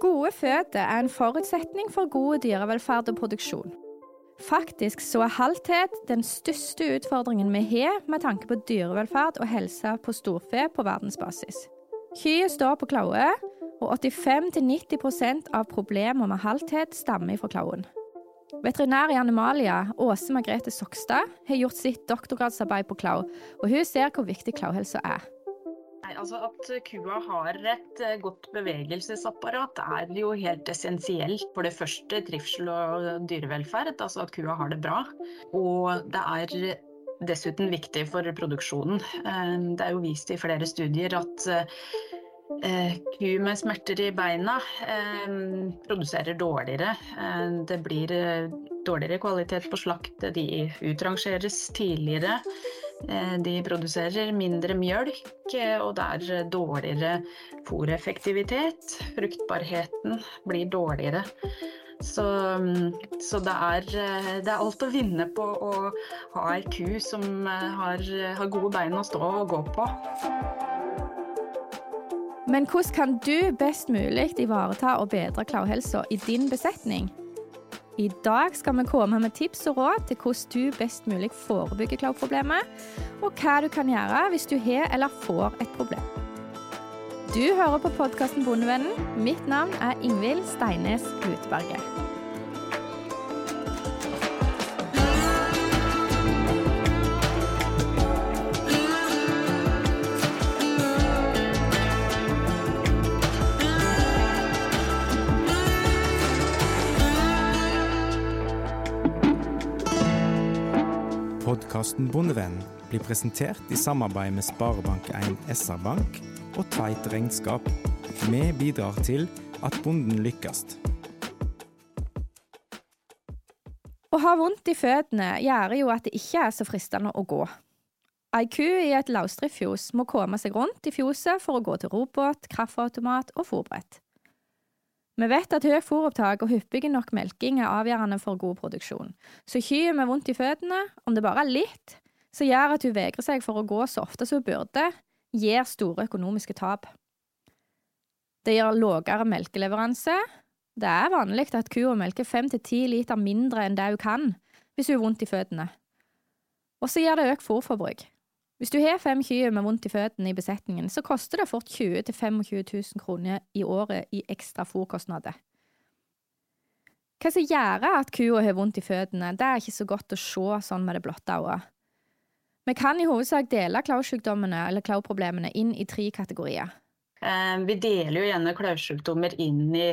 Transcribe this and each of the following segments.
Gode føtter er en forutsetning for god dyrevelferd og produksjon. Faktisk så er halthet den største utfordringen vi har med tanke på dyrevelferd og helse på storfe på verdensbasis. Kyet står på klaue, og 85-90% av problemer med halthet stammer fra klauen. Veterinær i Animalia, Åse Margrethe Sokstad, har gjort sitt doktorgradsarbeid på klau, og hun ser hvor viktig klauhelse er. Nei, altså At kua har et eh, godt bevegelsesapparat er jo helt essensielt. For det første trivsel og dyrevelferd, altså at kua har det bra. Og det er dessuten viktig for produksjonen. Eh, det er jo vist i flere studier at Eh, ku med smerter i beina produserer dårligere. Det blir dårligere kvalitet på slakt, de utrangeres tidligere. De produserer mindre mjølk, og det er dårligere fòreffektivitet. Fruktbarheten blir dårligere. Så, så det, er, det, er, alt å vinne på å ha ei ku som har, har gode bein å stå og gå på. Men hvordan kan du best mulig ivareta og bedre klauhelsa i din besetning? I dag skal vi komme med tips og råd til hvordan du best mulig forebygger klauproblemet, og hva du kan gjøre hvis du har eller får et problem. Du hører på podkasten Bondevennen. Mitt navn er Ingvild Steines Lutberget. Podkasten Bondevennen blir presentert i samarbeid med Sparebank1 SR-Bank og Tveit Regnskap. Vi bidrar til at bonden lykkes. Å ha vondt i føttene gjør jo at det ikke er så fristende å gå. Ei ku i et løsdriftsfjos må komme seg rundt i fjoset for å gå til robåt, kaffeautomat og fòrbrett. Vi vet at høyt fôropptak og hyppig nok melking er avgjørende for god produksjon, så kyet med vondt i føttene, om det bare er litt, som gjør at hun vegrer seg for å gå så ofte som hun burde, gir store økonomiske tap. Det gir lavere melkeleveranse. Det er vanlig at kua melker fem til ti liter mindre enn det hun kan hvis hun har vondt i føttene. Og så gir det økt fôrforbruk. Hvis du har fem kyr med vondt i føttene i besetningen, så koster det fort 20 000-25 000 kroner i året i ekstra fôrkostnader. Hva som gjør at kua har vondt i føttene, det er ikke så godt å se sånn med det blotte øyet. Vi kan i hovedsak dele klausjukdommene eller klauproblemene inn i tre kategorier. Eh, vi deler jo gjerne klausjukdommer inn i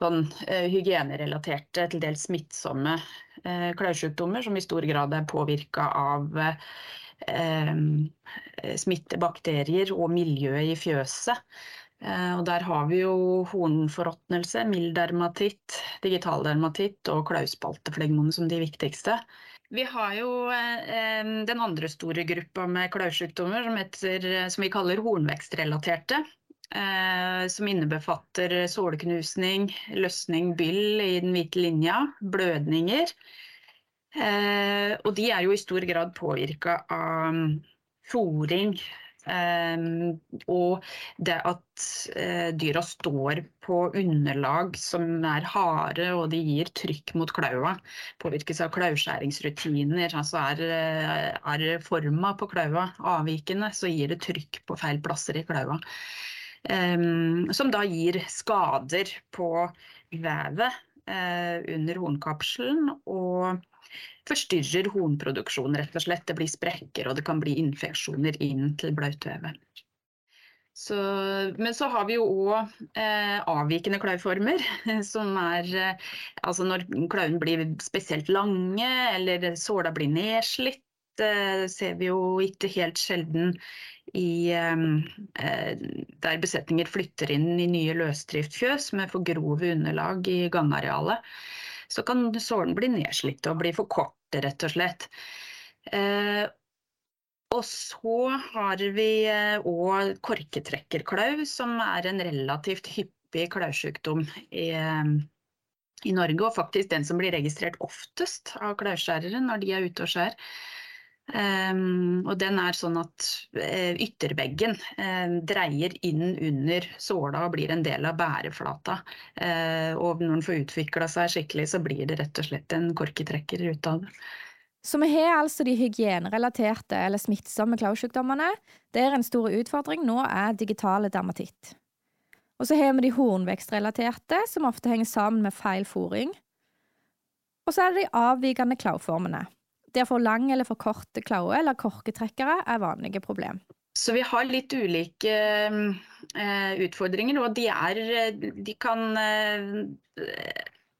sånn, uh, hygienerelaterte, til dels smittsomme uh, klausjukdommer, som i stor grad er påvirka av eh, smittebakterier og miljøet i fjøset. Eh, og der har vi jo hornforråtnelse, mild dermatitt, digital dermatitt og klauspalteflegmone som de viktigste. Vi har jo eh, den andre store gruppa med klaussykdommer som, som vi kaller hornvekstrelaterte. Som innebefatter såleknusning, løsning byll i den hvite linja, blødninger. Eh, og de er jo i stor grad påvirka av um, fòring. Eh, og det at eh, dyra står på underlag som er harde og de gir trykk mot klaua. Påvirkes av klauskjæringsrutiner. Altså er, eh, er forma på klaua avvikende, så gir det trykk på feil plasser i klaua. Um, som da gir skader på vevet uh, under hornkapselen. og forstyrrer hornproduksjonen, rett og slett. Det blir sprekker, og det kan bli infeksjoner inn til blautvevet. Så, men så har vi jo òg eh, avvikende klauformer, som er eh, altså når klauen blir spesielt lange, eller såla blir nedslitt. Det ser vi jo ikke helt sjelden i, eh, eh der besetninger flytter inn i nye løsdriftfjøs med for grove underlag i gangarealet så kan sålen bli nedslitt og bli for kort, rett og slett. Eh, og så har vi òg eh, korketrekkerklau, som er en relativt hyppig klausjukdom i, eh, i, Norge, og faktisk den som blir registrert oftest av klauskjærere når de er ute og skjærer. Um, og den er sånn at uh, ytterveggen uh, dreier inn under såla og blir en del av bæreflata. Uh, og når den får utvikla seg skikkelig, så blir det rett og slett en korketrekker ut av det. Så vi har altså de hygienerelaterte eller smittsomme klaussykdommene, der en stor utfordring nå er digitale dermatitt. Og så har vi de hornvekstrelaterte, som ofte henger sammen med feil fòring. Og så er det de avvikende klauformene, der for lang eller for korte klaue eller korketrekkere er vanlige problem. Så vi har litt ulike uh, utfordringer, og de er De kan uh,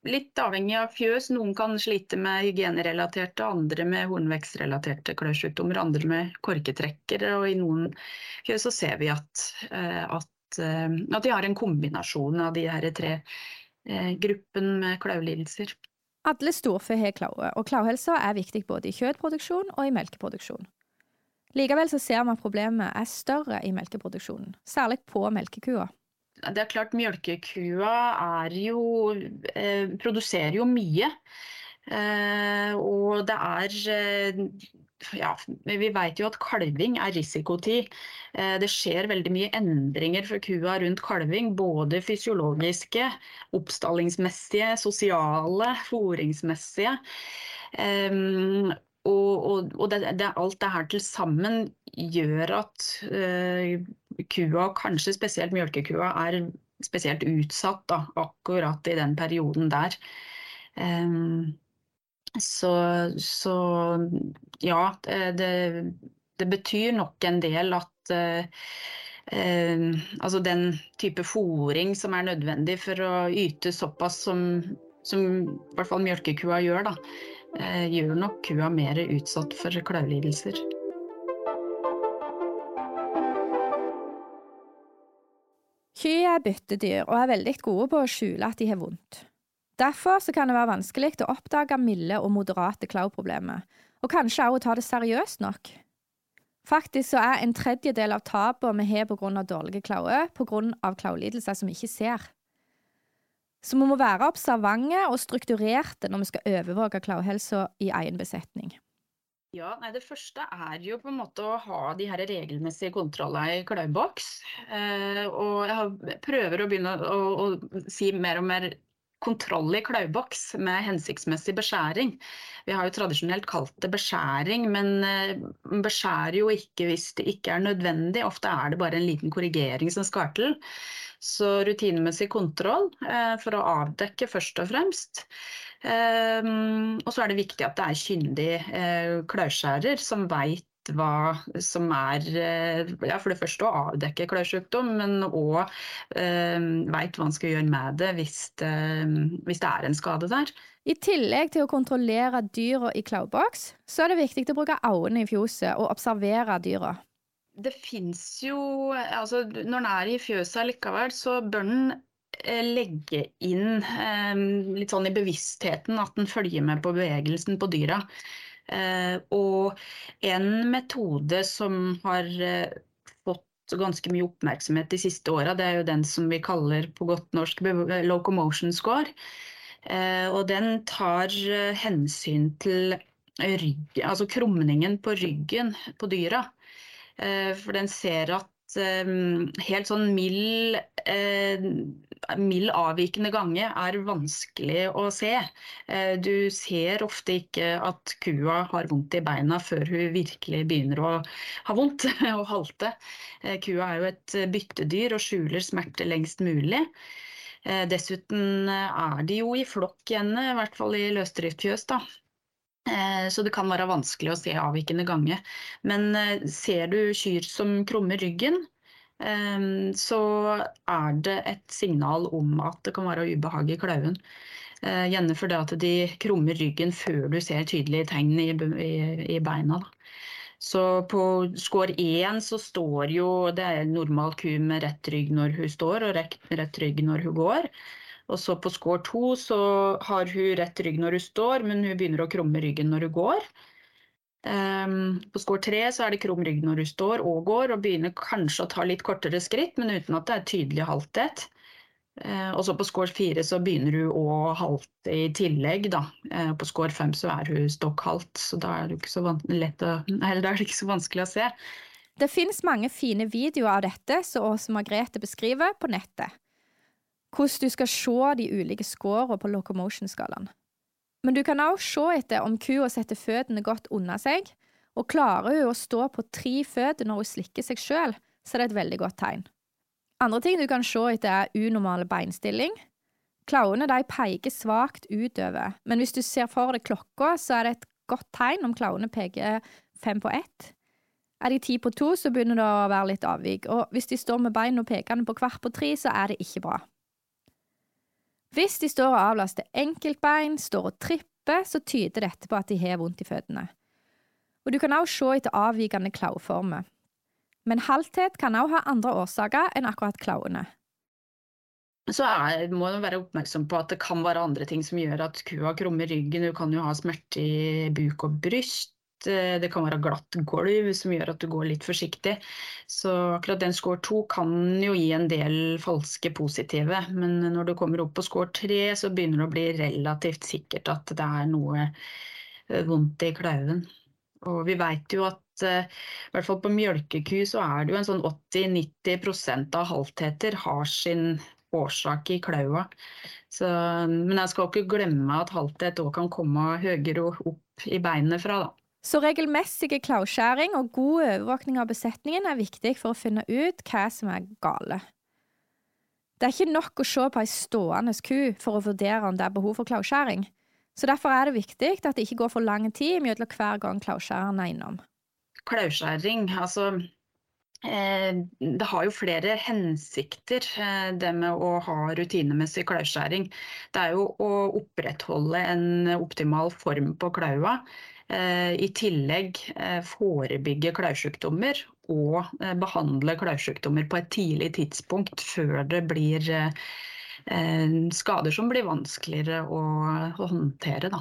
Litt avhengig av fjøs. Noen kan slite med hygienerelaterte, andre med hornvekstrelaterte klørsykdommer, andre med korketrekkere. Og i noen fjøs så ser vi at, uh, at, at de har en kombinasjon av de her tre gruppen med klauelidelser. Alle storfe har klauer, og klauhelsa er viktig både i kjøttproduksjon og i melkeproduksjon. Likevel så ser vi at problemet er større i melkeproduksjonen, særlig på melkekua. Det er klart, Melkekua er jo eh, produserer jo mye. Eh, og det er eh, ja, vi vet jo at kalving er risikotid. Eh, det skjer veldig mye endringer for kua rundt kalving. Både fysiologiske, oppstallingsmessige, sosiale, fôringsmessige. Um, og, og, og det, det, alt det her til sammen gjør at uh, kua, kanskje spesielt mjølkekua, er spesielt utsatt da, akkurat i den perioden der. Um, så, så ja, det, det, betyr nok en del at eh, altså den type fòring som er nødvendig for å yte såpass som, som i hvert fall mjølkekua gjør, da, eh, gjør nok kua mer utsatt for klaulidelser. Kyr er byttedyr og er veldig gode på å skjule at de har vondt. Derfor kan det være vanskelig å oppdage milde og moderate klauproblemer, og kanskje også ta det seriøst nok. Faktisk så er en tredjedel av tapene vi har pga. dårlige klauer, pga. klaulidelser som vi ikke ser. Så vi må være observante og strukturerte når vi skal overvåke klauhelsa i egen besetning. Ja, nei, Det første er jo på en måte å ha de her regelmessige kontrollene i klauboks. Eh, og jeg prøver å begynne å, å si mer og mer kontroll i klauboks med hensiktsmessig beskjæring. Vi har jo tradisjonelt kalt det beskjæring, men eh, beskjærer jo ikke hvis det ikke er nødvendig. Ofte er det bare en liten korrigering som skal til. Så rutinemessig kontroll eh, for å avdekke først og fremst. Um, og så er det viktig at det er kyndig klauskjærer som veit hva som er eh, ja, For det første å avdekke klørsykdom, men òg eh, veit hva man skal gjøre med det hvis, det hvis, det er en skade der. I tillegg til å kontrollere dyra i klauboks, så er det viktig å bruke øynene i fjoset og observere dyra. Det fins jo altså Når den er i fjøset likevel, så bør den eh, legge inn eh, litt sånn i bevisstheten at den følger med på bevegelsen på dyra. Eh, og en metode som har eh, fått ganske mye oppmerksomhet de siste åra, det er jo den som vi kaller på godt norsk locomotion score. Eh, og den tar hensyn til rygg, altså krumningen på ryggen på dyra. For den ser at helt sånn mild mild avvikende gange er vanskelig å se. Eh, du ser ofte ikke at kua har vondt i beina før hun virkelig begynner å ha vondt og halte. Eh, kua er jo et byttedyr og skjuler smerte lengst mulig. Eh, dessuten er de jo i flokk igjen, i hvert fall i løsdriftfjøs. da. Så det kan være vanskelig å se avvikende gange. Men ser du kyr som krummer ryggen, så er det et signal om at det kan være ubehag i klauven. Eh, gjerne fordi at de krummer ryggen før du ser tydelige tegn i, i, i beina. Så på score 1 så står jo det er normal ku med rett rygg når hun står, og rett, rett rygg når hun går. Og så på score 2 så har hun rett rygg når hun står, men hun begynner å krumme ryggen når hun går. Um, på score tre så er det krum rygg når du står og går, og begynner kanskje å ta litt kortere skritt, men uten at det er tydelig halthet. Uh, og så på score fire så begynner du å halte i tillegg, da. Uh, på score fem så er hun stokkhalt, så da er det ikke så, å, eller da er ikke så vanskelig å se. Det finnes mange fine videoer av dette som Margrethe beskriver, på nettet. Hvordan du skal se de ulike scorene på locomotion-skalaen. Men du kan også se etter om kua setter føttene godt under seg, og klarer hun å stå på tre føtter når hun slikker seg sjøl, så er det et veldig godt tegn. Andre ting du kan se etter, er unormale beinstilling. Klauene de peker svakt utover, men hvis du ser for deg klokka, så er det et godt tegn om klauene peker fem på ett. Er de ti på to, så begynner det å være litt avvik, og hvis de står med beina pekende på hvert på tre, så er det ikke bra. Hvis de står og avlaster enkeltbein, står og tripper, så tyder dette på at de har vondt i føttene. Og du kan også se etter avvikende klauformer. Men halthet kan også ha andre årsaker enn akkurat klauene. Så er, må man være oppmerksom på at det kan være andre ting som gjør at kua krummer ryggen. Du kan jo ha smerte i buk og bryst. Det kan være glatt gulv som gjør at du går litt forsiktig. Så akkurat den score 2 kan jo gi en del falske positive. Men når du kommer opp på score 3, så begynner det å bli relativt sikkert at det er noe eh, vondt i klauven. Og vi veit jo at uh, i hvert fall på mjølkeku så er det jo en sånn 80-90% av halvtheter har sin årsak i klaua. Så, men jeg skal ikke glemme at halvthet òg kan komme høyere opp i beinet fra, da. Så regelmessige klauskjæring og god overvåkning av besetningen er viktig for å finne ut hva som er gale. Det er ikke nok å se på ei stående ku for å vurdere om det er behov for klauskjæring. Så Derfor er det viktig at det ikke går for lang tid mellom hver gang klauskjæreren er innom. Klauskjæring, altså eh, det har jo flere hensikter, eh, det med å ha rutinemessig klauskjæring. Det er jo å opprettholde en optimal form på klaua. Eh, I tillegg forebygge klausjukdommer og behandle klausjukdommer på et tidlig tidspunkt før det blir Eh, skader som blir vanskeligere å håndtere. Da.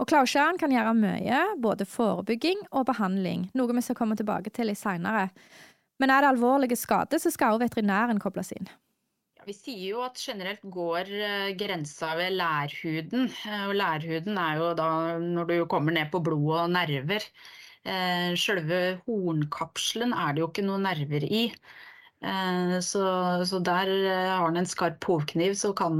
Og Klauskjæren kan gjøre mye, både forebygging og behandling, noe vi skal komme tilbake til litt seinere. Men er det alvorlige skader, så skal også veterinæren kobles inn. Vi sier jo at generelt går eh, grensa ved lærhuden. Eh, og lærhuden er jo da når du kommer ned på blod og nerver. Selve hornkapselen er det jo ikke noen nerver i. Eh, så, så, der eh, har den en skarp hovkniv, så kan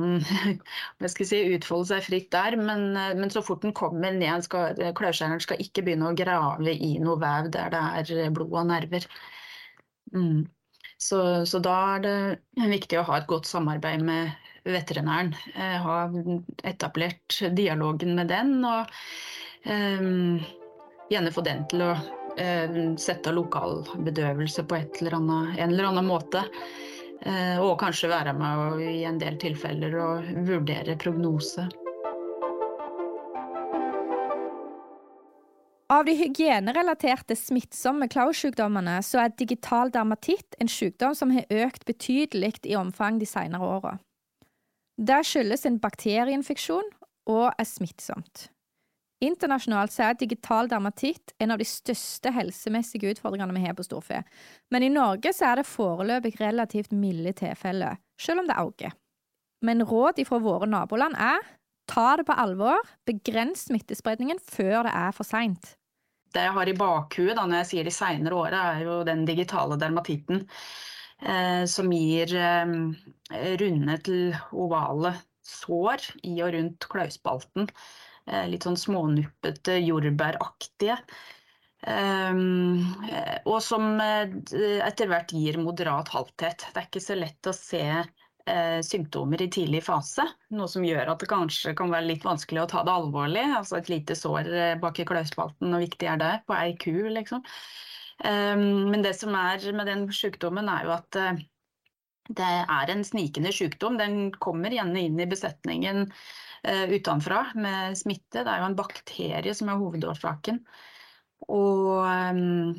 den si, utfolde seg fritt der. Men, eh, men, så fort den kommer ned, skal, klørskjæreren ikke begynne å grave i noe vev der det er blod og nerver. Mm. Så, så, da er det viktig å ha et godt samarbeid med veterinæren. Ha etablert dialogen med den, og um, gjerne få den til å Eh, sette lokalbedøvelse på eller annet, en eller annen måte. Eh, og kanskje være med i en del tilfeller og vurdere prognose. Av de hygienerelaterte smittsomme klaussykdommene så er digital dermatitt en sykdom som har økt betydelig i omfang de senere åra. Det skyldes en bakterieinfeksjon og er smittsomt. Internasjonalt så er digital dermatitt en av de største helsemessige utfordringene vi har på storfe, men i Norge så er det foreløpig relativt milde tilfeller, selv om det øker. Men råd fra våre naboland er ta det på alvor, begrens smittespredningen før det er for seint. Det jeg har i bakhuet når jeg sier de seinere åra, er jo den digitale dermatitten. Eh, som gir eh, runde til ovale sår i og rundt klauspalten. Eh, litt sånn smånuppete, jordbæraktige. Um, og som eh, etter hvert gir moderat halvthet. Det er ikke så lett å se symptomer i tidlig fase. Noe som gjør at det kanskje kan være litt vanskelig å ta det alvorlig. Altså et lite sår bak i klauspalten, hvor viktig er det på ei ku, liksom. Um, men det som er med den sykdommen, er jo at uh, det er en snikende sykdom. Den kommer gjerne inn i besetningen utenfra med smitte. Det er jo en bakterie som er hovedårsaken. Og, um,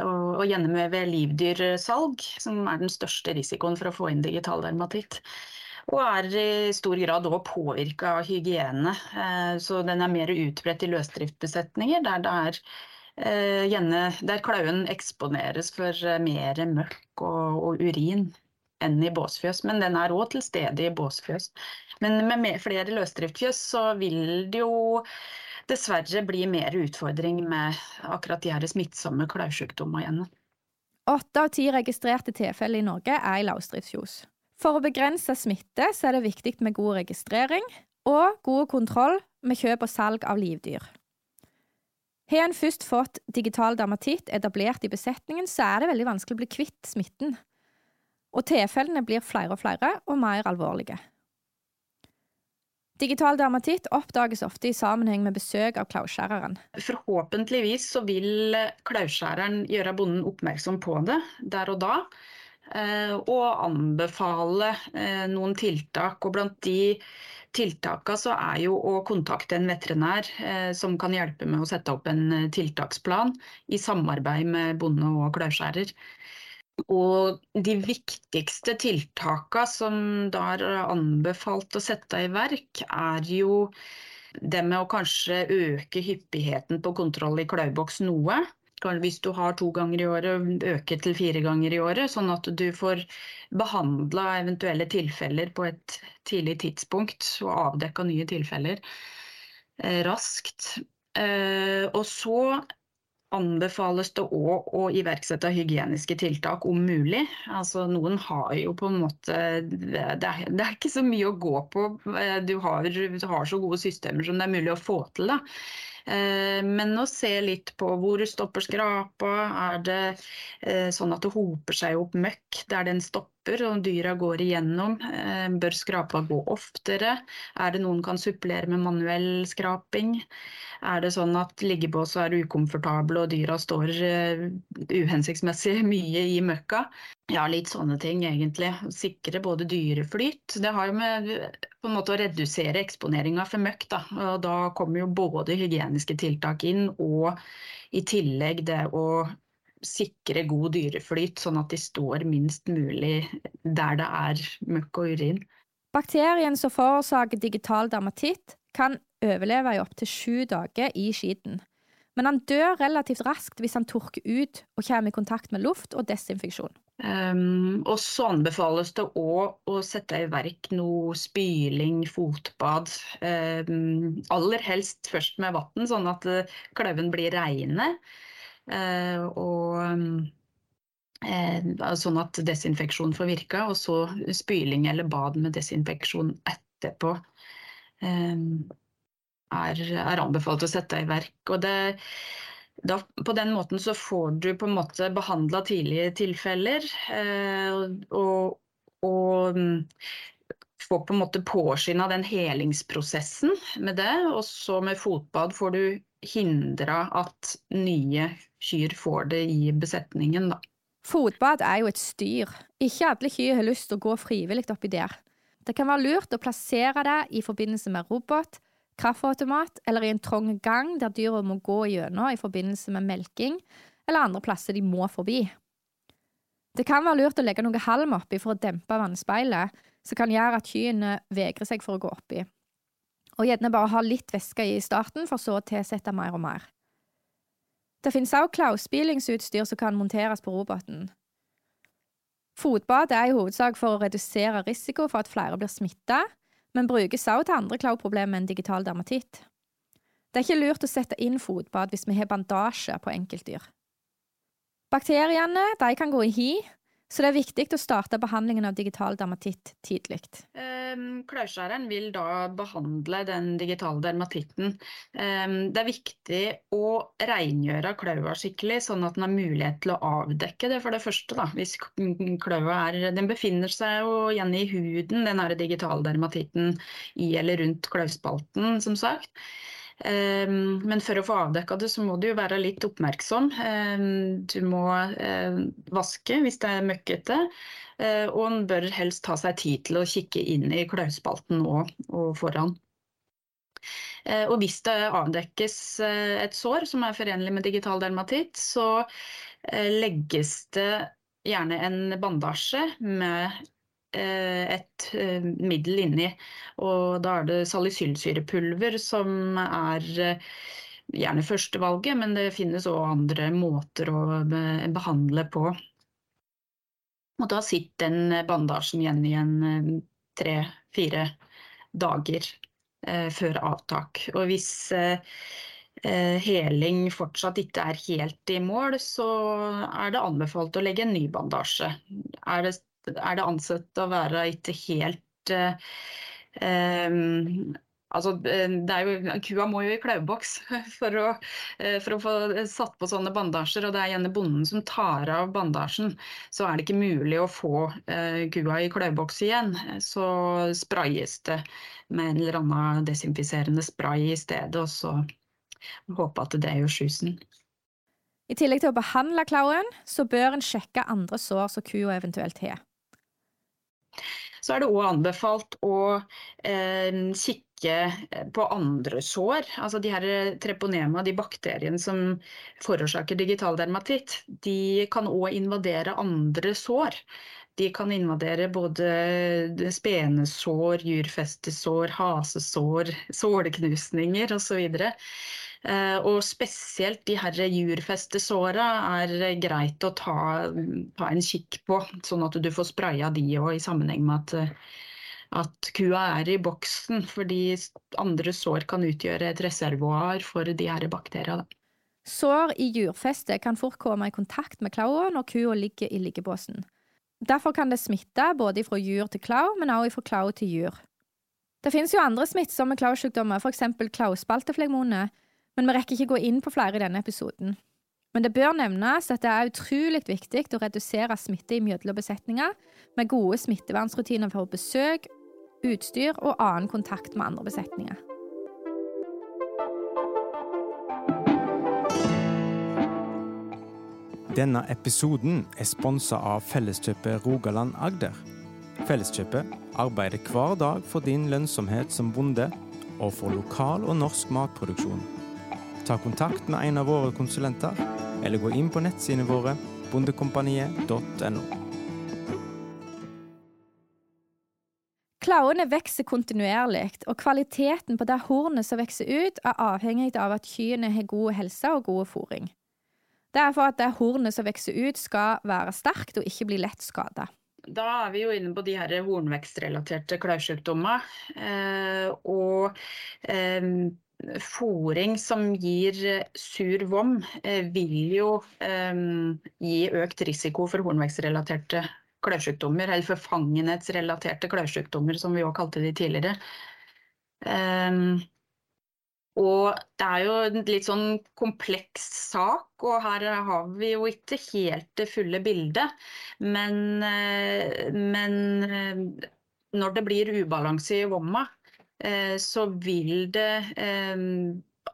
og, og gjerne livdyrsalg, som er den største risikoen for å få inn digital dermatitt. Og er i stor grad òg påvirka av hygiene. Uh, så den er mer utbredt i løsdriftbesetninger, der det er gjerne der klauen eksponeres for mer møkk og, og urin enn i båsfjøs, men den er òg til stede i båsfjøs. Men med flere løsdriftfjøs så vil det jo dessverre blir mer utfordring med akkurat de her smittsomme klausjukdommene igjen. Åtte av ti registrerte tilfeller i Norge er i løsdriftsfjos. For å begrense smitte så er det viktig med god registrering og god kontroll med kjøp og salg av livdyr. Har en først fått digital dermatitt etablert i besetningen, så er det veldig vanskelig å bli kvitt smitten. Og tilfellene blir flere og flere og mer alvorlige. Digital dermatitt oppdages ofte i sammenheng med besøk av klauskjæreren. Forhåpentligvis så vil klauskjæreren gjøre bonden oppmerksom på det der og da, eh, og anbefale eh, noen tiltak. Og blant de tiltakene så er jo å kontakte en veterinær eh, som kan hjelpe med å sette opp en tiltaksplan i samarbeid med bonde og klauskjærer. Og de viktigste tiltakene som da er anbefalt å sette i verk, er jo det med å kanskje øke hyppigheten på kontroll i klauboks noe hvis du har to ganger i året, øke til fire ganger i året, sånn at du får behandla eventuelle tilfeller på et tidlig tidspunkt og avdekka nye tilfeller eh, raskt. Eh, og så anbefales det òg å iverksette hygieniske tiltak om mulig. Altså, noen har jo på en måte det er, det er ikke så mye å gå på. Eh, du har, du har, så gode systemer som det er mulig å få til. Da. Eh, men å se litt på hvor stopper skrapa, er det eh, sånn at det hoper seg opp møkk der den stopper og dyra går igjennom? Eh, bør skrapa gå oftere? Er det noen kan supplere med manuell skraping? Er det sånn at liggebåsa er ukomfortable og dyra står uhensiktsmessig mye i møkka? Ja, litt sånne ting egentlig. Sikre både dyreflyt. Det har jo med på en måte å redusere eksponeringa for møkk. Da. Og da kommer jo både hygieniske tiltak inn, og i tillegg det å sikre god dyreflyt, sånn at de står minst mulig der det er møkk og urin. Bakterien som forårsaker digital dermatitt, kan overleve i opptil sju dager i skitten. Men han dør relativt raskt hvis han tørker ut og kommer i kontakt med luft og desinfeksjon. Um, og så anbefales det òg å sette i verk noe spyling, fotbad. Um, aller helst først med vann, sånn at kløven blir reine. Uh, og uh, sånn at desinfeksjon får virka, og så spyling eller bad med desinfeksjon etterpå. Um, er, er, anbefalt å sette i verk. Og det, da, på den måten så får du på en måte behandla tidlige tilfeller. Eh, og, og mm, får på en måte påskynda den helingsprosessen med det. Og så med fotbad får du hindra at nye kyr får det i besetningen, da. Fotbad er jo et styr. Ikke alle kyr har lyst til å gå frivillig oppi der. Det kan være lurt å plassere det i forbindelse med robot, kaffeautomat eller i en trang gang der dyra må gå gjennom i forbindelse med melking, eller andre plasser de må forbi. Det kan være lurt å legge noe halm oppi for å dempe vannspeilet, som kan gjøre at kyrne vegrer seg for å gå oppi. Og gjerne bare ha litt væske i starten, for så å tilsette mer og mer. Det finnes også klausspilingsutstyr som kan monteres på roboten. Fotbad er i hovedsak for å redusere risiko for at flere blir smitta, men brukes også til andre klauproblemer enn digital dermatitt. Det er ikke lurt å sette inn fotbad hvis vi har bandasje på enkeltdyr. Bakteriene kan gå i hi, så det er viktig å starte behandlingen av digital dermatitt tidlig. Um, Klauskjæreren vil da behandle den digitale dermatitten. Um, det er viktig å rengjøre klaua skikkelig, sånn at den har mulighet til å avdekke det for det første. Da. Hvis klaua er Den befinner seg jo igjen i huden, den digitale dermatitten i eller rundt klauspalten, som sagt. Ehm, men for å få avdekka det, så må du jo være litt oppmerksom. Ehm, du må eh, vaske hvis det er møkkete. Eh, og en bør helst ta seg tid til å kikke inn i klauspalten òg, og foran. Eh, og hvis det avdekkes et sår som er forenlig med digital dermatitt, så legges det gjerne en bandasje med Eh, et eh, middel inni. Og da er det salicylsyrepulver som er eh, gjerne førstevalget, men det finnes òg andre måter å behandle på. Og da sitter den bandasjen igjen i tre-fire dager eh, før avtak. Og hvis eh, heling fortsatt ikke er helt i mål, så er det anbefalt å legge en ny bandasje. Er det, er det ansett å være ikke helt um, Altså, jo, kua må jo i klauboks for for å, få satt på sånne bandasjer, og det er gjerne bonden som tar av bandasjen. Så er det ikke mulig å få kua i klauboks igjen. Så sprayes det med en eller annen desinfiserende spray i stedet, og så håpe at det gjør susen. I tillegg til å behandle klauen, så bør en sjekke andre sår som kua eventuelt har. Så er det òg anbefalt å eh, kikke eh, på andre sår. Altså de her treponema, de bakteriene som forårsaker digital dermatitt, de kan òg invadere andre sår. De kan invadere både spenesår, jurfestesår, hasesår, såleknusninger osv. Eh, og spesielt de her jurfestesåra er greit å ta, ta, en kikk på, sånn at du får spraya de òg i sammenheng med at, at kua er i boksen. Fordi andre sår kan utgjøre et reservoar for de her bakteriene. Sår i jurfestet kan fort komme i kontakt med klaua når kua ligger i liggebåsen. Derfor kan det smitte både fra jur til klau, men også fra klau til jur. Det finnes jo andre smittsomme klausykdommer, f.eks. klauspalteflegmone, men vi rekker ikke gå inn på flere i denne episoden. Men det bør nevnes at det er utrolig viktig å redusere smitte i mellom besetninger med gode smittevernsrutiner for besøk, utstyr og annen kontakt med andre besetninger. Denne episoden er sponsa av Felleskjøpet Rogaland Agder. Felleskjøpet arbeider hver dag for din lønnsomhet som bonde og for lokal og norsk matproduksjon. Ta kontakt med en av våre konsulenter, eller gå inn på nettsidene våre bondekompaniet.no. Klauene vokser kontinuerlig, og kvaliteten på det hornet som vokser ut, er avhengig av at kyrne har god helse og god fôring. Det er for at det hornet som vokser ut, skal være sterkt og ikke bli lett skada. Da er vi jo inne på de her hornvekstrelaterte klausjukdommer. Eh, og eh, Fôring som gir eh, sur vom, eh, vil jo um, gi økt risiko for hornvekstrelaterte kløvsykdommer, eller forfangenhetsrelaterte kløvsykdommer, som vi òg kalte de tidligere. Og det er jo en litt sånn kompleks sak, og her har vi jo ikke helt det fulle bildet. Men, men når det blir ubalanse i vomma, Eh, så vil det eh,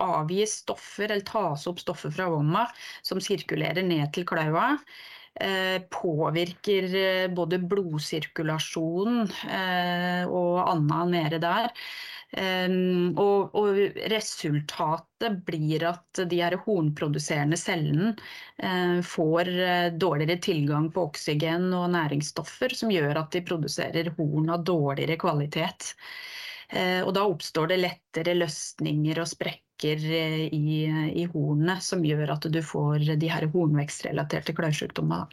avgis stoffer, eller tas opp stoffer fra vomma som sirkulerer ned til klaua. Eh, påvirker både blodsirkulasjon og annet nede der. og, og, resultatet blir at de her hornproduserende cellene får dårligere tilgang på oksygen og næringsstoffer, som gjør at de produserer horn av dårligere kvalitet. Eh, og da oppstår det lettere løsninger og sprekker eh, i, i hornet, som gjør at du får de her hornvekstrelaterte klausjukdommer.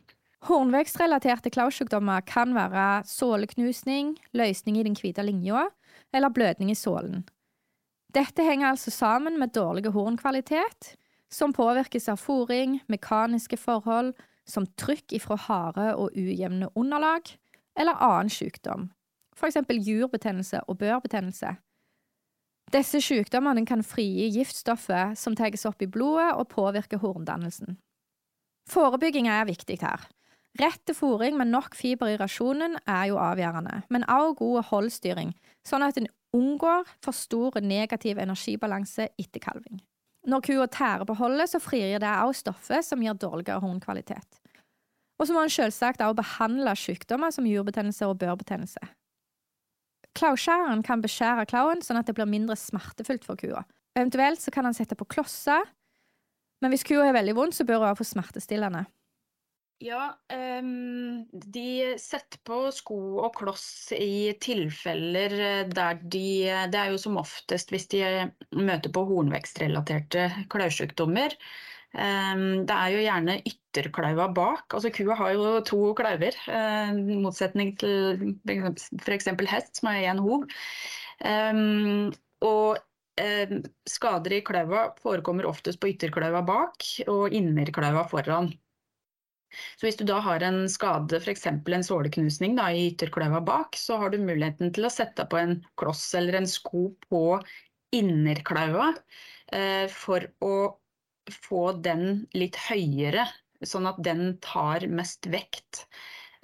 Hornvekstrelaterte klausjukdommer kan være såleknusning, løsning i den hvite linja eller blødning i sålen. Dette henger altså sammen med dårlig hornkvalitet, som påvirkes av fòring, mekaniske forhold, som trykk ifra harde og ujevne underlag, eller annen sykdom, f.eks. jurbetennelse og børbetennelse. Disse sykdommene kan frigi giftstoffet som tas opp i blodet og påvirker horndannelsen. Forebygging er viktig her. Rett fôring med nok fiber i rasjonen er jo avgjørende, men også god holdstyring, sånn at en unngår for stor negativ energibalanse etter kalving. Når kua tærer på holdet, så frigir det også stoffet som gir dårligere hornkvalitet. Og så må en selvsagt også behandle sykdommer som jurbetennelse og børbetennelse. Klauskjæreren kan beskjære klauen sånn at det blir mindre smertefullt for kua. Eventuelt så kan han sette på klosser, men hvis kua har veldig vondt, så bør hun få smertestillende. Ja, um, de setter på sko og kloss i tilfeller der de Det er jo som oftest hvis de møter på hornvekstrelaterte klaussykdommer. Det er jo gjerne ytterklauva bak. Altså kua har jo to klauver, i motsetning til f.eks. hest som har én hov. Og skader i klaua forekommer oftest på ytterklauva bak og innerklauva foran. Så hvis du da har en skade, f.eks. en såleknusning da, i ytterklauva bak, så har du muligheten til å sette på en kloss eller en sko på innerklaua eh, for å få den litt høyere, sånn at den tar mest vekt.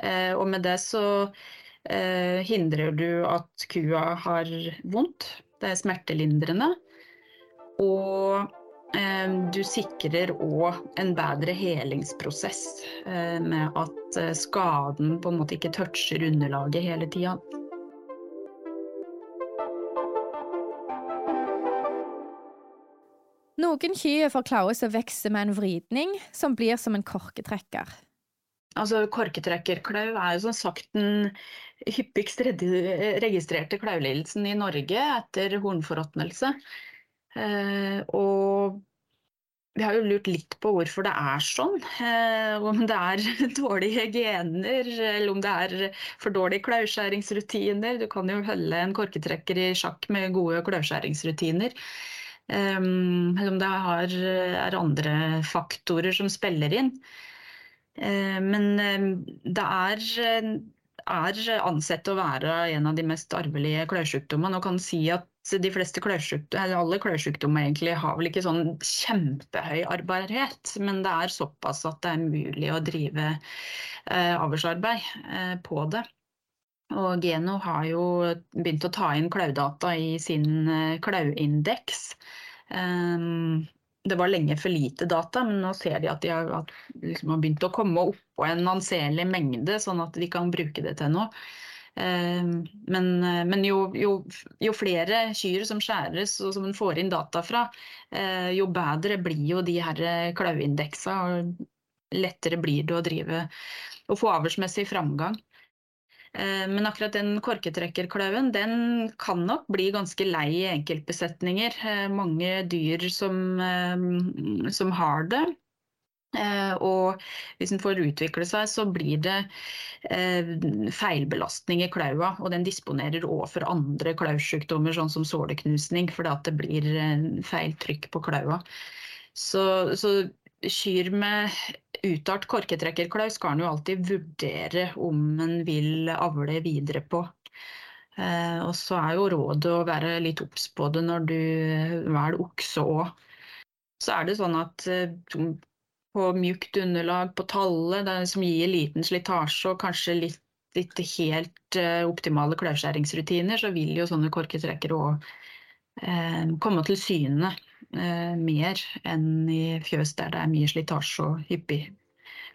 Eh, og med det så eh, hindrer du at kua har vondt det er smertelindrende. Og eh, du sikrer òg en bedre helingsprosess med at skaden på en måte ikke toucher underlaget hele tida. Noen kyr får klauer som vokser med en vridning, som blir som en korketrekker. Altså, Korketrekkerklau er jo som sagt den hyppigst registrerte klaulidelsen i Norge etter hornforråtnelse. Eh, og vi har jo lurt litt på hvorfor det er sånn. Eh, om det er dårlige gener, eller om det er for dårlige klauskjæringsrutiner. Du kan jo holde en korketrekker i sjakk med gode klauskjæringsrutiner. Um, eller om det har, er andre faktorer som spiller inn. Eh, men eh, det er, er ansett å være en av de mest arvelige klørsykdommene. Og kan si at de fleste klørsykdommer, alle klørsykdommer egentlig har vel ikke sånn kjempehøy arbarhet, men det er såpass at det er mulig å drive eh, avlsarbeid eh, på det. Og Geno har jo begynt å ta inn klaudata i sin eh, klauindeks. Um, det var lenge for lite data, men nå ser de at de har, at liksom har begynt å komme opp på en anselig mengde, sånn at de kan bruke det til noe. Ehm, men, men jo, jo, jo, flere kyr som skjæres og som en får inn data fra, eh, jo bedre blir jo de her klauindeksa, og lettere blir det å drive og få avlsmessig framgang. Eh, men akkurat den korketrekkerkløven den kan nok bli ganske lei i enkeltbesetninger. Eh, mange dyr som, eh, som har det. Og hvis den får utvikle seg, så blir det feilbelastning i klaua. Og den disponerer òg for andre klausykdommer, sånn som såleknusning, fordi det blir feil trykk på klaua. Så, så kyr med uttalt korketrekkerklau skal en jo alltid vurdere om en vil avle videre på. Eh, og så er jo rådet å være litt obs på det når du velger okse òg. Så er det sånn at eh, på mjukt underlag på tallet, det som gir liten slitasje og kanskje litt, litt helt eh, optimale klauskjæringsrutiner, så vil jo sånne korketrekkere òg uh, komme til syne. Eh, mer enn i fjøs der det er mye slitasje og hyppig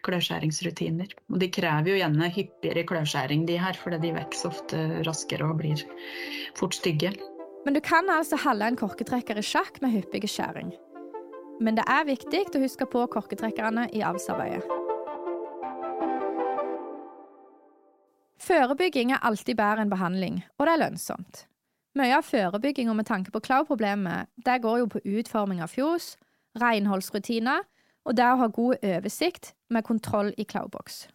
kløvskjæringsrutiner. Og de krever jo gjerne hyppigere kløvskjæring, de her, fordi de vokser ofte raskere og blir fort stygge. Men du kan altså holde en korketrekker i sjakk med hyppig skjæring. Men det er viktig å huske på korketrekkerne i avlsarbeidet. Førebygging er alltid bedre enn behandling, og det er lønnsomt. Mye av forebygginga med tanke på cloud-problemet, det går jo på utforming av fjos, renholdsrutiner og det å ha god oversikt med kontroll i klauboks.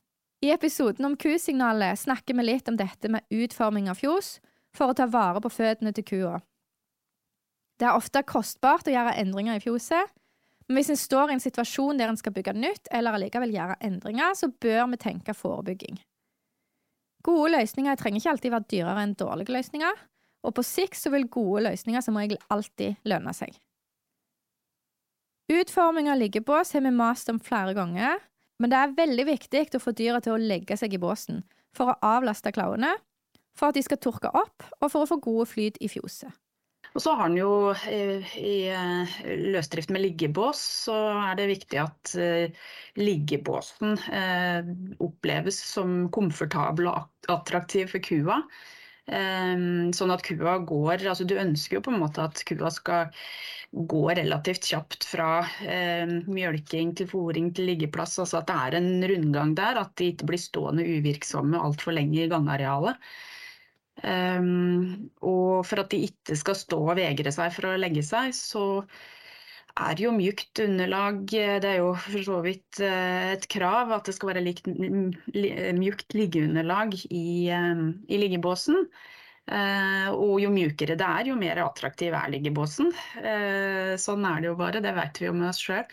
I episoden om kusignalet snakker vi litt om dette med utforming av fjos for å ta vare på føttene til kua. Det er ofte kostbart å gjøre endringer i fjoset, men hvis en står i en situasjon der en skal bygge nytt eller allikevel gjøre endringer, så bør vi tenke forebygging. Gode løsninger trenger ikke alltid være dyrere enn dårlige løsninger, og på sikt så vil gode løsninger som regel alltid lønne seg. Utforming av liggebås har vi mast om flere ganger, men det er veldig viktig å få dyra til å legge seg i båsen for å avlaste klauene, for at de skal tørke opp, og for å få gode flyt i fjoset. Og så har den jo eh, i eh, løsdrift med liggebås, så er det viktig at eh, liggebåsen oppleves som komfortabel og attraktiv for kua. Ehm, sånn at kua går altså Du ønsker jo på en måte at kua skal gå relativt kjapt fra eh, mjølking til fòring til liggeplass. Altså at det er en rundgang der, at de ikke blir stående uvirksomme altfor lenge i gangarealet. Um, og for at de ikke skal stå og vegre seg for å legge seg, så er jo mjukt underlag. Det er jo for så vidt et krav at det skal være likt, mjukt liggeunderlag i, i liggebåsen. og jo mjukere det er, jo mer attraktiv er liggebåsen. sånn er det jo bare, det vet vi jo med oss sjøl.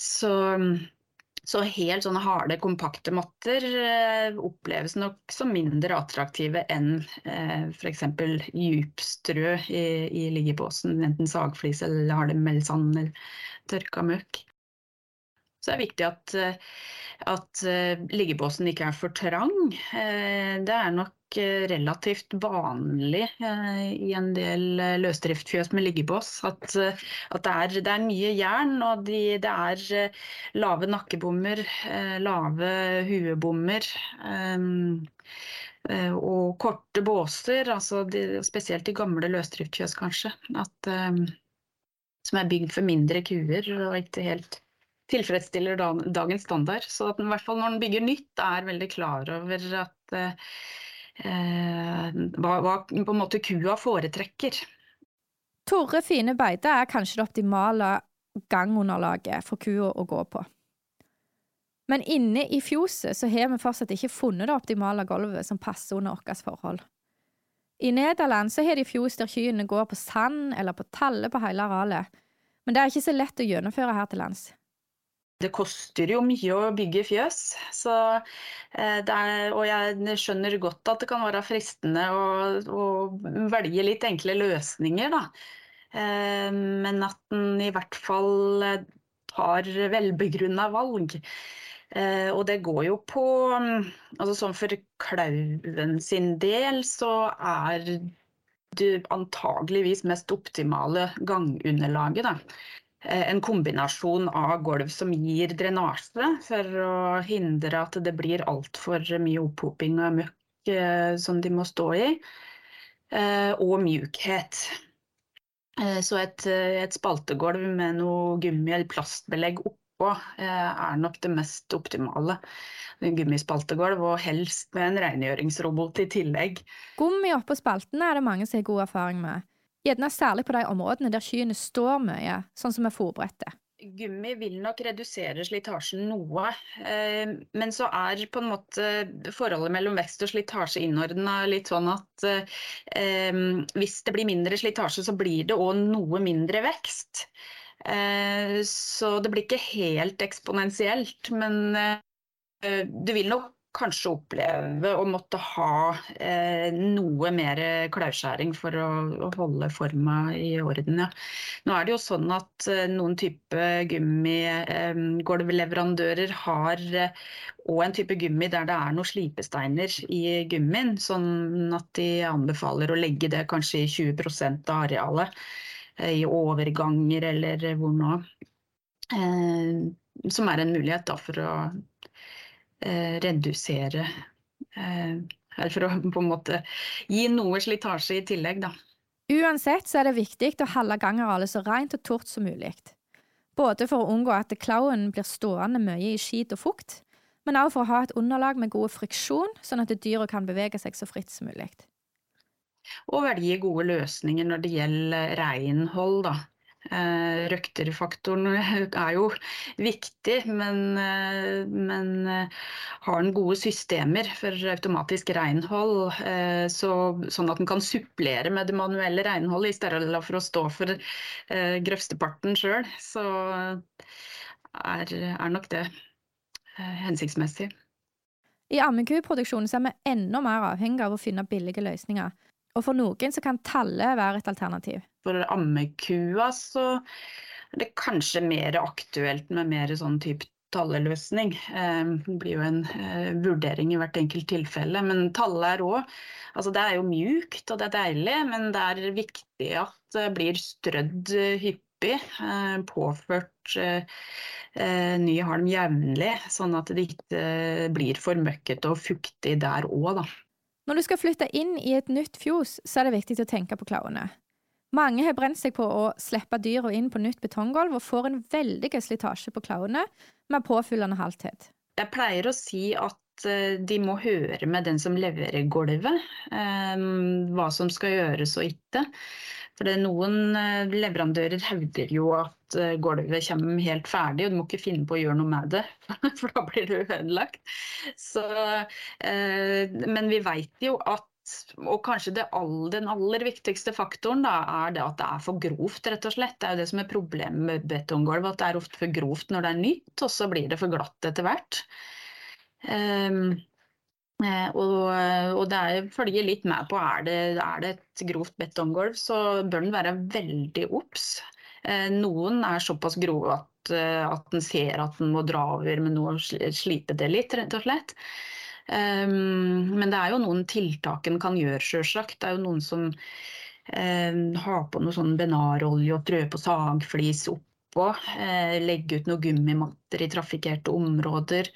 Så så helt sånne harde, kompakte matter eh, oppleves nok som mindre attraktive enn eh, f.eks. djupstrø i, i liggebåsen, enten sagflis eller harde melsand eller tørka møkk. Så det er viktig at, eh, at uh, liggebåsen ikke er for trang. Det er nok relativt vanlig i en del løsdriftfjøs med liggebås at, at det, er, det, er, mye jern, og de, det er lave nakkebommer, lave huebommer. Og korte båser, altså de, spesielt de gamle løsdriftfjøs kanskje, at, som er bygd for mindre kuer og ikke helt tilfredsstiller dagens standard. Så at den, i hvert fall når den bygger nytt, er veldig klar over at, eh, hva, hva på en måte kua foretrekker. Torre fine beite er kanskje det optimale gangunderlaget for kua å gå på. Men inne i fjoset så har vi fortsatt ikke funnet det optimale gulvet som passer under våre forhold. I Nederland så har de fjos der kyrne går på sand eller på talle på hele arealet, men det er ikke så lett å gjennomføre her til lands det koster jo mye å bygge fjøs. Så, eh, er, og jeg skjønner godt at det kan være fristende å, å velge litt enkle løsninger, da. Eh, men at den i hvert fall eh, tar velbegrunna valg. Og det går jo på altså Sånn for klauven sin del så er det antageligvis mest optimale gangunderlaget. Da. Eh, en kombinasjon av gulv som gir drenasje, for å hindre at det blir altfor mye opphoping av møkk eh, som de må stå i, eh, og mjukhet. Så et, et spaltegulv med noe gummi- eller plastbelegg oppå er nok det mest optimale. Gummispaltegulv, og helst med en rengjøringsrobot i tillegg. Gummi oppå spaltene er det mange som har god erfaring med. Gjerne særlig på de områdene der skyene står mye, sånn som vi forberedte. Gummi vil nok redusere slitasjen noe, eh, men så er på en måte forholdet mellom vekst og slitasje innordna litt sånn at eh, hvis det blir mindre slitasje, så blir det òg noe mindre vekst. Eh, så det blir ikke helt eksponentielt, men du vil nok kanskje oppleve å måtte ha eh, noe mer klauskjæring for å, å, holde forma i orden. Ja. Nå er det jo sånn at eh, noen type gummigulvleverandører eh, har eh, en type gummi der det er noen slipesteiner i gummien, sånn at de anbefaler å legge det kanskje i 20 av arealet eh, i overganger eller hvor nå. Eh, som er en mulighet da, for å redusere eh, For å på en måte gi noe slitasje i tillegg, da. Uansett så er det viktig å holde gangarealet så rent og tort som mulig. Både for å unngå at klauen blir stående mye i skit og fukt, men også for å ha et underlag med god friksjon, sånn at dyra kan bevege seg så fritt som mulig. Og velge gode løsninger når det gjelder renhold, da. Eh, røkterfaktoren er jo viktig, men, eh, men eh, har den gode systemer for automatisk renhold, så, sånn at den kan supplere med det manuelle renholdet i stedet for å stå for grøfsteparten sjøl, så er, er nok det hensiktsmessig. I ammekuproduksjonen er vi enda mer avhengig av å finne billige løsninger. Og for noen så kan tallet være et alternativ. For ammekua så er det kanskje mer aktuelt med mer sånn type talleløsning. Eh, det blir jo en eh, vurdering i hvert enkelt tilfelle. Men tallet er òg Altså det er jo mjukt og det er deilig, men det er viktig at det blir strødd hyppig. Eh, påført ny halm jevnlig, sånn at det ikke blir for møkkete og fuktig der òg, da. Når du skal flytte inn i et nytt fjos, så er det viktig å tenke på klauene. Mange har brent seg på å slippe dyra inn på nytt betonggulv og får en veldig slitasje på klauene med påfyllende halthet. Jeg pleier å si at eh, de må høre med den som leverer gulvet, eh, hva som skal gjøres og ikke. For noen leverandører hevder jo at gulvet kommer helt ferdig, og du må ikke finne på å gjøre noe med det, for da blir det ødelagt. Så, men vi vet jo at og kanskje all, den aller viktigste faktoren da, er det at det er for grovt, rett og slett. Det er jo det som er problemet med betonggulv, at det er ofte for grovt når det er nytt, og så blir det for glatt etter hvert. Um, og, og, det er, følger litt med på er det, er det et grovt betonggulv, så bør den være veldig obs. Uh, noen er såpass grove at, uh, at en ser at en må dra over noe og slipe det litt, rett og slett. Um, men det er jo noen tiltak en kan gjøre, sjølsagt. Det er jo noen som um, har på noe sånn benarolje og prøver på sagflis oppå. Uh, legge ut noen gummimatter i trafikkerte områder.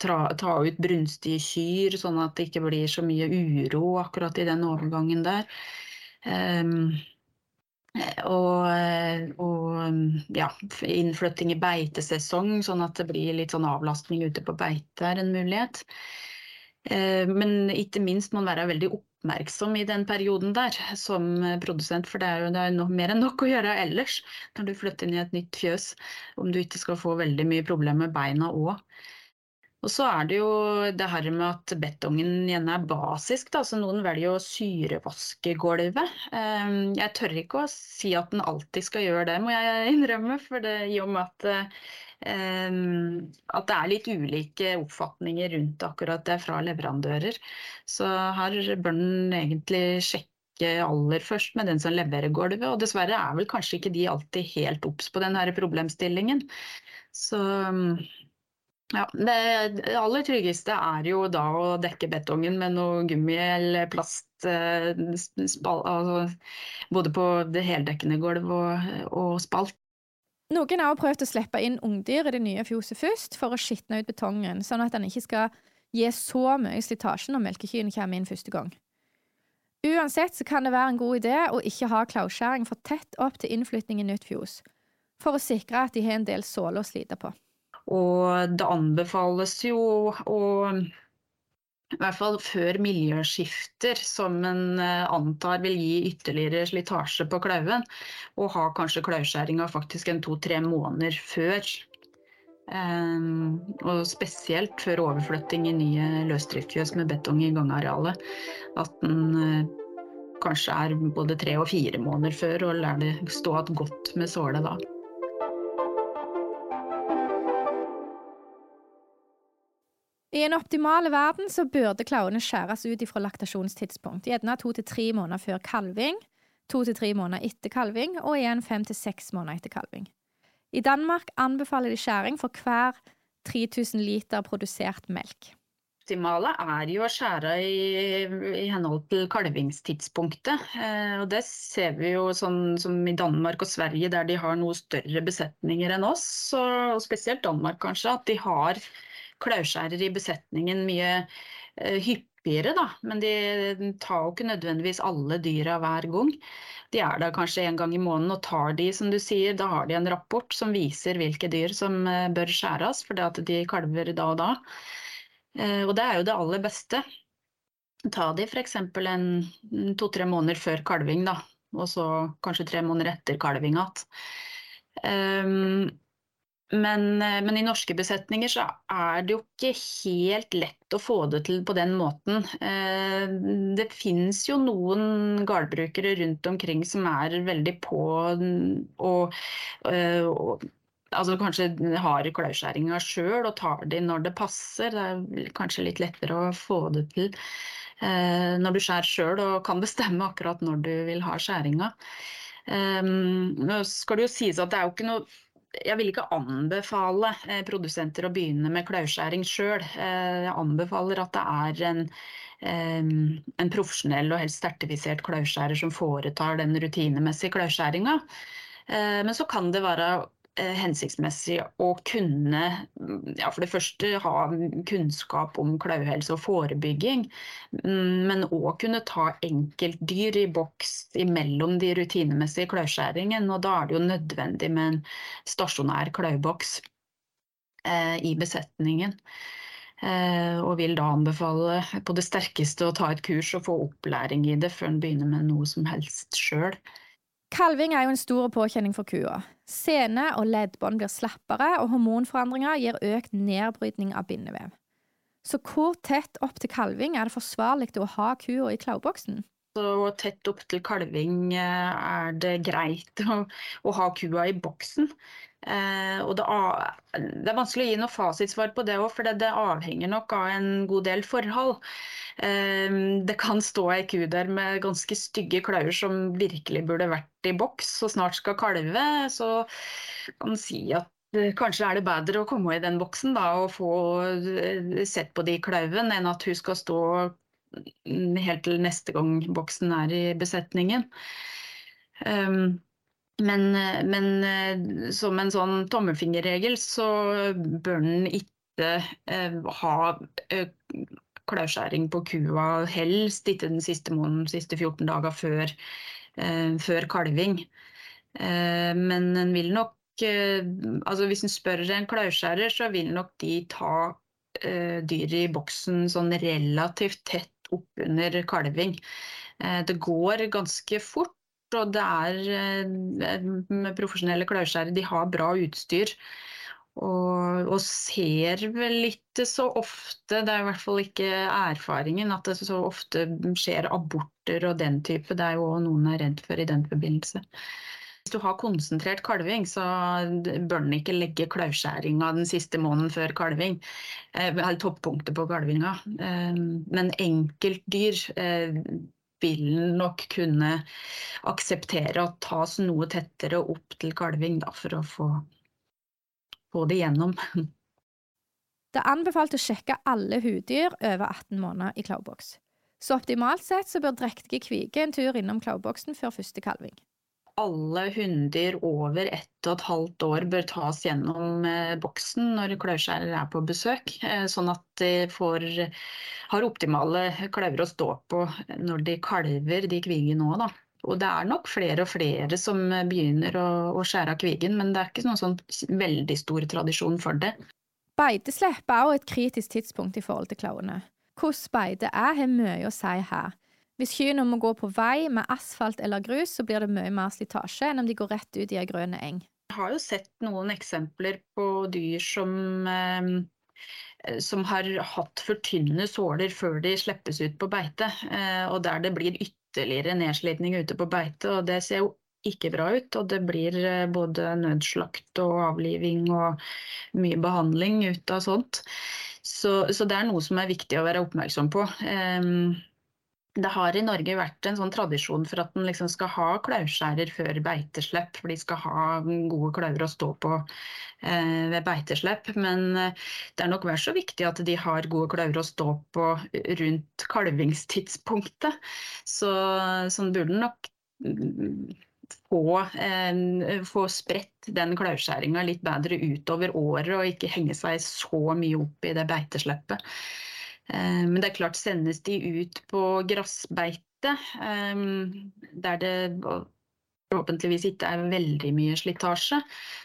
Tra, ta ut brunstige kyr, sånn at det ikke blir så mye uro akkurat i den overgangen der. Um, og, og, ja, innflytting i beitesesong, sånn at det blir litt sånn avlastning ute på beite er en mulighet. Eh, men ikke minst må man være veldig oppmerksom i den perioden der som produsent, for det er jo det er no, mer enn nok å gjøre ellers når du flytter inn i et nytt fjøs, om du ikke skal få veldig mye problemer med beina òg. Og så er det jo det her med at betongen gjerne er basisk, da, så noen velger å syrevaske gulvet. Eh, jeg tør ikke å si at den alltid skal gjøre det, må jeg innrømme, for det, i og med at at det er litt ulike oppfatninger rundt akkurat det fra leverandører. Så her bør den egentlig sjekke aller først med den som leverer gulvet. Og dessverre er vel kanskje ikke de alltid helt obs på den problemstillingen. Så ja, det aller tryggeste er jo da å dekke betongen med noe gummi eller plast. Eh, altså, både på det heldekkende gulv og, og spalt. Noen har prøvd å slippe inn ungdyr i det nye fjoset først, for å skitne ut betongen, sånn at den ikke skal gi så mye slitasje når melkekyrne kommer inn første gang. Uansett så kan det være en god idé å ikke ha klauskjæring for tett opp til innflytting i nytt fjos, for å sikre at de har en del såler å slite på. Og det anbefales jo å i hvert fall før miljøskifter, som en eh, antar vil gi ytterligere slitasje på klauven, og ha kanskje klauskjæringa faktisk en to-tre måneder før. Um, og spesielt før overflytting i nye løsdriftsfjøs med betong i gangarealet. At den uh, kanskje er både tre og fire måneder før, og lar det stå igjen godt med såle da. I en optimal verden så burde klauene skjæres ut ifra laktasjonstidspunkt, gjerne to til tre måneder før kalving, to til tre måneder etter kalving og igjen fem til seks måneder etter kalving. I Danmark anbefaler de skjæring for hver 3000 liter produsert melk. Optimale er jo å skjære i, i henhold til kalvingstidspunktet. Eh, og det ser vi jo sånn som i Danmark og Sverige, der de har noe større besetninger enn oss. Og, spesielt Danmark, kanskje. At de har klauskjærer i besetningen mye eh, hyppigere, da. Men de tar jo ikke nødvendigvis alle dyra hver gang. De er der kanskje en gang i måneden og tar de, som du sier, da har de en rapport som viser hvilke dyr som eh, bør skjæres, fordi at de kalver da og da. Eh, og det er jo det aller beste. Ta de f.eks. to-tre måneder før kalving, da. Og så kanskje tre måneder etter kalving igjen. Um, men, eh, men, i norske besetninger så er det jo ikke helt lett å få det til på den måten. Eh, det finnes jo noen gårdbrukere rundt omkring som er veldig på og, eh, altså kanskje har klauskjæringa sjøl og tar de når det passer. Det er kanskje litt lettere å få det til når du skjærer sjøl og kan bestemme akkurat når du vil ha skjæringa. Nå skal det jo sies at det er jo ikke noe jeg vil ikke anbefale eh, produsenter å begynne med klauskjæring sjøl. Eh, jeg anbefaler at det er en, en profesjonell og helst sertifisert klauskjærer som foretar den rutinemessige klauskjæringa. Eh, men så kan det være hensiktsmessig å kunne ja, for det første ha kunnskap om klauhelse og forebygging, mm, men òg kunne ta enkeltdyr i boks imellom de rutinemessige klauskjæringene. Og da er det jo nødvendig med en stasjonær klauboks eh, i besetningen. Eh, og vil da anbefale på det sterkeste å ta et kurs og få opplæring i det før en begynner med noe som helst sjøl. Kalving er jo en stor påkjenning for kua. Sene og leddbånd blir slappere, og hormonforandringer gir økt nedbrytning av bindevev. Så hvor tett opp til kalving er det forsvarlig å ha kua i klaueboksen? Så tett opp til kalving eh, er det greit å, å ha kua i boksen. Eh, det, det, er vanskelig å gi noe fasitsvar på det òg, for det, det, avhenger nok av en god del forhold. Eh, det kan stå ei ku der med ganske stygge klauer som virkelig burde vært i boks og snart skal kalve. Så kan man si at eh, Kanskje er det bedre å komme i den boksen da, og få eh, sett på de klauvene, enn at hun skal stå helt til neste gang boksen er i besetningen. Um, men, men, eh, som en sånn tommelfingerregel så bør den ikke uh, ha uh, klauskjæring på kua, helst ikke den siste måneden, siste 14 dager før, uh, før kalving. Eh, men en vil nok eh, altså Hvis en spør en klauskjærer, så vil nok de ta dyret i boksen sånn relativt tett oppunder kalving. det går ganske fort og det er med profesjonelle klauskjærere, de har bra utstyr. Og, og, ser vel ikke så ofte, det er i hvert fall ikke erfaringen, at det så ofte skjer aborter og den type. Det er jo noen er redd for i den forbindelse. Hvis du har konsentrert kalving, så bør den ikke legge klauskjæringa den siste måneden før kalving. Eh, eller toppunktet på kalvinga. Eh, men enkeltdyr eh, vil nok kunne akseptere å tas noe tettere opp til kalving da, for å få, få det gjennom. Det er anbefalt å sjekke alle huddyr over 18 måneder i klauboks. Så optimalt sett så bør drektige kviger en tur innom klauboksen før første kalving alle hunder over ett og et halvt år bør tas gjennom eh, boksen når klauskjærer er på besøk, eh, sånn at de får, har optimale klauver å stå på når de kalver, de kvigene òg, da. Og det er nok flere og flere som begynner å, å skjære av kvigen, men det er ikke noen sånn veldig stor tradisjon for det. Beiteslepp er også et kritisk tidspunkt i forhold til klauene. Hvordan beite er, har mye å si her. Hvis kyrne må gå på vei med asfalt eller grus, så blir det mye mer slitasje enn om de går rett ut i ei grønn eng. Jeg har jo sett noen eksempler på dyr som, eh, som har hatt for tynne såler før de slippes ut på beite, eh, og der det blir ytterligere nedslitning ute på beite. og Det ser jo ikke bra ut, og det blir eh, både nødslakt og avliving og mye behandling ut av sånt. Så, så det er noe som er viktig å være oppmerksom på. Um, det har i Norge vært en sånn tradisjon for at en liksom skal ha klauskjærer før beiteslepp, for de skal ha gode klauver å stå på eh, ved beiteslepp. Men eh, det er nok vel så viktig at de har gode klauver å stå på rundt kalvingstidspunktet. Så sånn burde nok mm, få, eh, få spredt den klauskjæringa litt bedre utover året, og ikke henge seg så mye opp i det beitesleppet. Eh, men det er klart, sendes de ut på gressbeite, eh, der det forhåpentligvis ikke er veldig mye slitasje,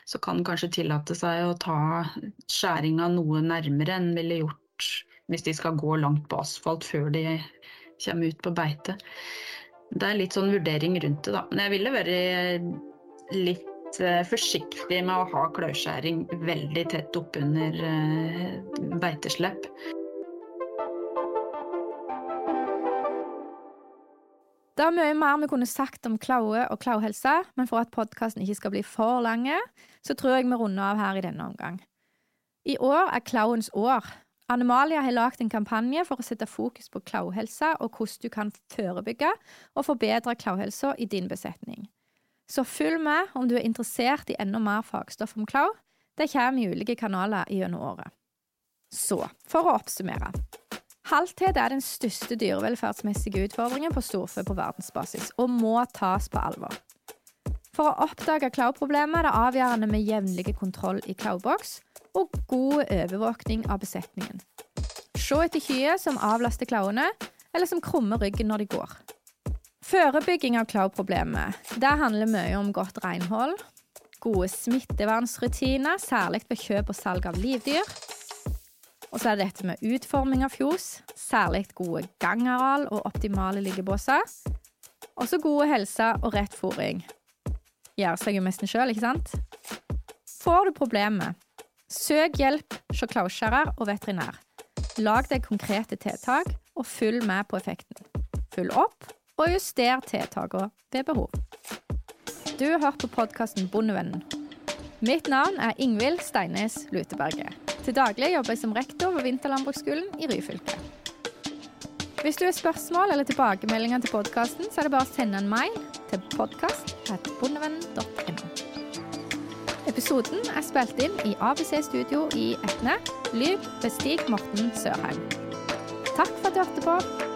så kan kanskje tillate seg å ta skjæringa noe nærmere enn ville gjort hvis de skal gå langt på asfalt før de kommer ut på beite. Det er litt sånn vurdering rundt det, da. Men jeg ville vært litt eh, forsiktig med å ha klauskjæring veldig tett oppunder beiteslepp. Det er mye mer vi kunne sagt om klaue og klauhelse, men for at podkasten ikke skal bli for lang, så tror jeg vi runder av her i denne omgang. I år er klauens år. Animalia har lagd en kampanje for å sette fokus på klauhelse og hvordan du kan forebygge og forbedre klauhelsa i din besetning. Så følg med om du er interessert i enda mer fagstoff om klau. Det kommer i ulike kanaler gjennom året. Så, for å oppsummere. Halthet er den største dyrevelferdsmessige utfordringen på storfe på verdensbasis, og må tas på alvor. For å oppdage klauproblemet er det avgjørende med jevnlig kontroll i klauboks og god overvåkning av besetningen. Se etter kyr som avlaster klauene, eller som krummer ryggen når de går. Forebygging av klauproblemet handler mye om godt renhold, gode smittevernsrutiner, særlig ved kjøp og salg av livdyr, og så er det dette med utforming av fjos, særlig gode gangareal og optimale liggebåser. Også gode helse og rett fôring. gjør seg jo mest sjøl, ikke sant? Får du problemer, søk hjelp hos klauskjærer og veterinær. Lag deg konkrete tiltak, og følg med på effekten. Følg opp, og juster tiltakene ved behov. Du har hørt på podkasten Bondevennen. Mitt navn er Ingvild Steines Luteberget. Til daglig jobber jeg som rektor ved Vinterlandbruksskolen i Ryfylke. Hvis du har spørsmål eller tilbakemeldinger til podkasten, så er det bare å sende en mail til podkast.bondevennen.no. Episoden er spilt inn i ABC Studio i Etne. Lyd ved Stig Morten Sørheim. Takk for at du hørte på.